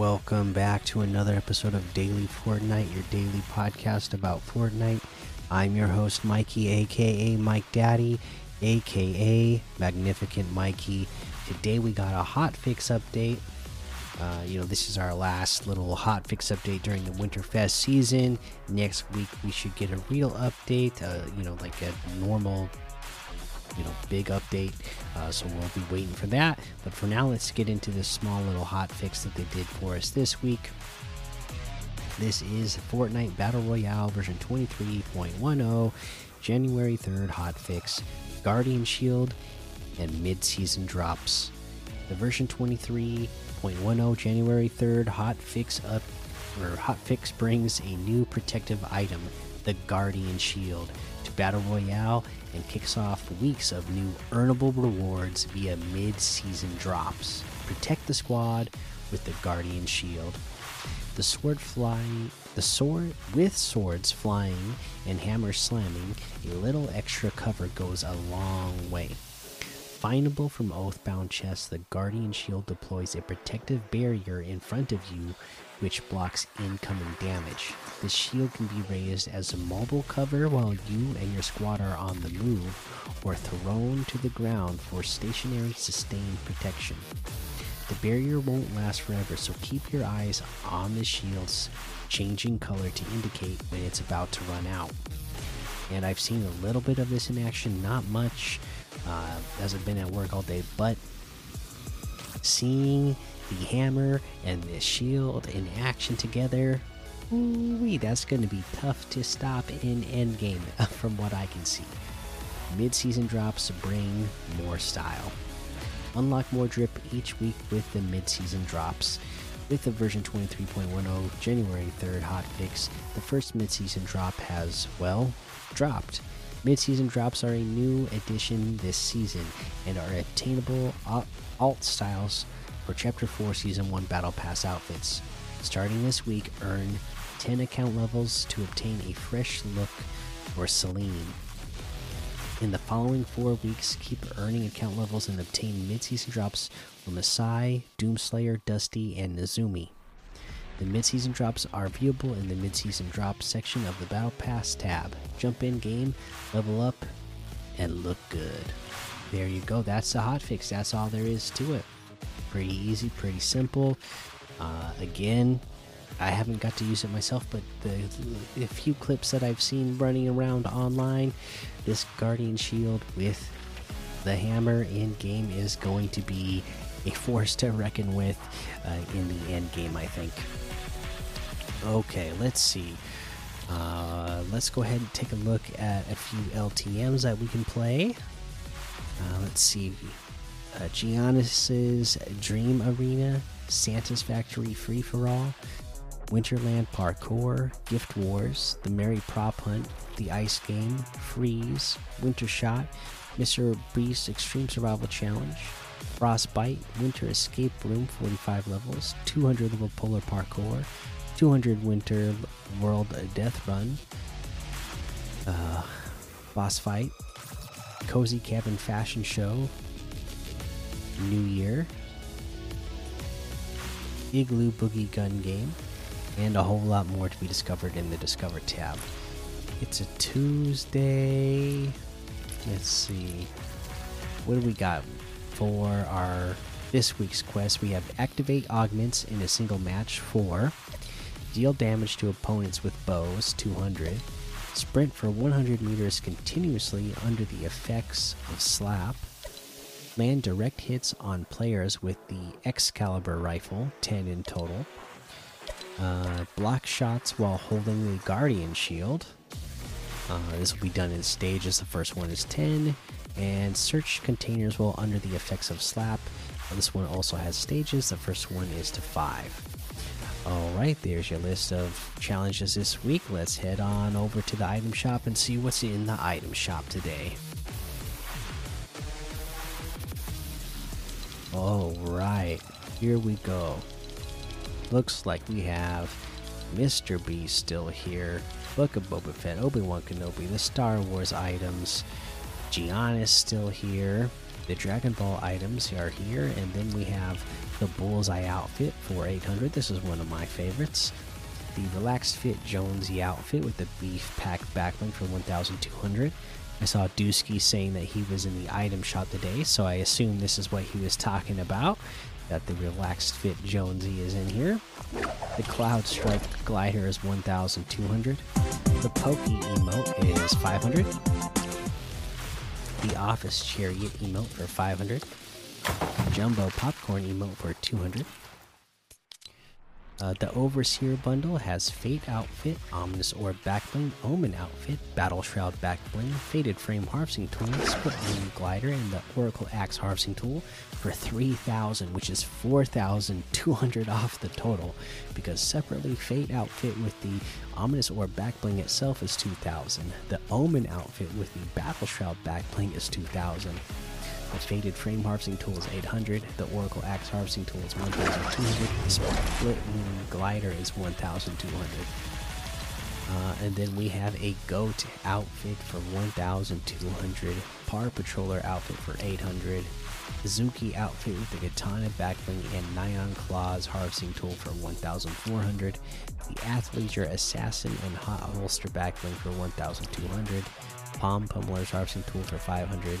Welcome back to another episode of Daily Fortnite, your daily podcast about Fortnite. I'm your host, Mikey, aka Mike Daddy, aka Magnificent Mikey. Today we got a hotfix update. Uh, you know, this is our last little hotfix update during the Winterfest season. Next week we should get a real update, uh, you know, like a normal you know big update. Uh, so we'll be waiting for that. But for now let's get into this small little hot fix that they did for us this week. This is fortnite battle royale version 23.10 january 3rd hot fix guardian shield and mid-season drops. The version 23.10 january 3rd hot fix up or hot fix brings a new protective item the guardian shield to battle royale and kicks off weeks of new earnable rewards via mid season drops. Protect the squad with the Guardian Shield. The sword flying the sword with swords flying and hammers slamming, a little extra cover goes a long way. Findable from Oathbound chests, the Guardian Shield deploys a protective barrier in front of you which blocks incoming damage. The shield can be raised as a mobile cover while you and your squad are on the move, or thrown to the ground for stationary sustained protection. The barrier won't last forever, so keep your eyes on the shield's changing color to indicate when it's about to run out. And I've seen a little bit of this in action, not much, uh, as I've been at work all day, but seeing the hammer and the shield in action together, ooh, that's going to be tough to stop in endgame, from what I can see. Mid season drops bring more style. Unlock more drip each week with the mid season drops. With the version 23.10 January 3rd hotfix, the first mid season drop has, well, dropped. Mid season drops are a new addition this season and are attainable alt styles for Chapter 4 Season 1 Battle Pass outfits. Starting this week, earn 10 account levels to obtain a fresh look for Selene. In the following four weeks, keep earning account levels and obtain mid season drops for Massai, Doomslayer, Dusty, and Nezumi. The mid season drops are viewable in the mid season drops section of the Battle Pass tab. Jump in game, level up, and look good. There you go. That's the hotfix. That's all there is to it. Pretty easy, pretty simple. Uh, again, I haven't got to use it myself, but the, the few clips that I've seen running around online, this Guardian Shield with the hammer in game is going to be a force to reckon with uh, in the end game, I think. Okay, let's see. Uh, let's go ahead and take a look at a few LTMs that we can play. Uh, let's see uh, Giannis's Dream Arena, Santa's Factory Free for All, Winterland Parkour, Gift Wars, The Merry Prop Hunt, The Ice Game, Freeze, Winter Shot, Mr. Beast Extreme Survival Challenge, Frostbite, Winter Escape Room 45 levels, 200 level Polar Parkour, 200 Winter World Death Run, uh, Boss Fight, Cozy Cabin Fashion Show, New Year, Igloo Boogie Gun Game, and a whole lot more to be discovered in the Discover tab. It's a Tuesday. Let's see. What do we got for our this week's quest? We have activate augments in a single match for deal damage to opponents with bows 200 sprint for 100 meters continuously under the effects of slap land direct hits on players with the Excalibur rifle, 10 in total. Uh, block shots while holding the Guardian shield. Uh, this will be done in stages. The first one is 10. And search containers while under the effects of slap. Uh, this one also has stages. The first one is to 5. Alright, there's your list of challenges this week. Let's head on over to the item shop and see what's in the item shop today. All right, here we go. Looks like we have Mr. Beast still here, Book of Boba Fett, Obi Wan Kenobi, the Star Wars items, Giannis still here, The Dragon Ball items are here, and then we have the Bullseye outfit for 800. This is one of my favorites. The Relaxed Fit Jonesy outfit with the Beef Pack backbling for 1200. I saw Dusky saying that he was in the item shop today, so I assume this is what he was talking about. That the Relaxed Fit Jonesy is in here. The Cloud Strike glider is 1200. The Pokey emote is 500. The Office Chariot emote for 500. Jumbo Popcorn emote for 200. Uh, the Overseer bundle has Fate outfit, Ominous Orb backbling, Omen outfit, Battle Shroud backbling, Faded Frame harvesting tool, Split Wing glider, and the Oracle Axe harvesting tool for 3,000, which is 4,200 off the total. Because separately, Fate outfit with the Ominous Orb backbling itself is 2,000. The Omen outfit with the Battle Shroud backbling is 2,000. The Faded Frame Harvesting Tool is 800. The Oracle Axe Harvesting Tool is 1200. The Split Wing Glider is 1200. Uh, and then we have a Goat outfit for 1200. Par Patroller outfit for 800. Zuki outfit with the Katana backbling and Nyan Claws harvesting tool for 1400. The Athleisure Assassin and Hot Holster backbling for 1200. Palm Pummeler's harvesting tool for 500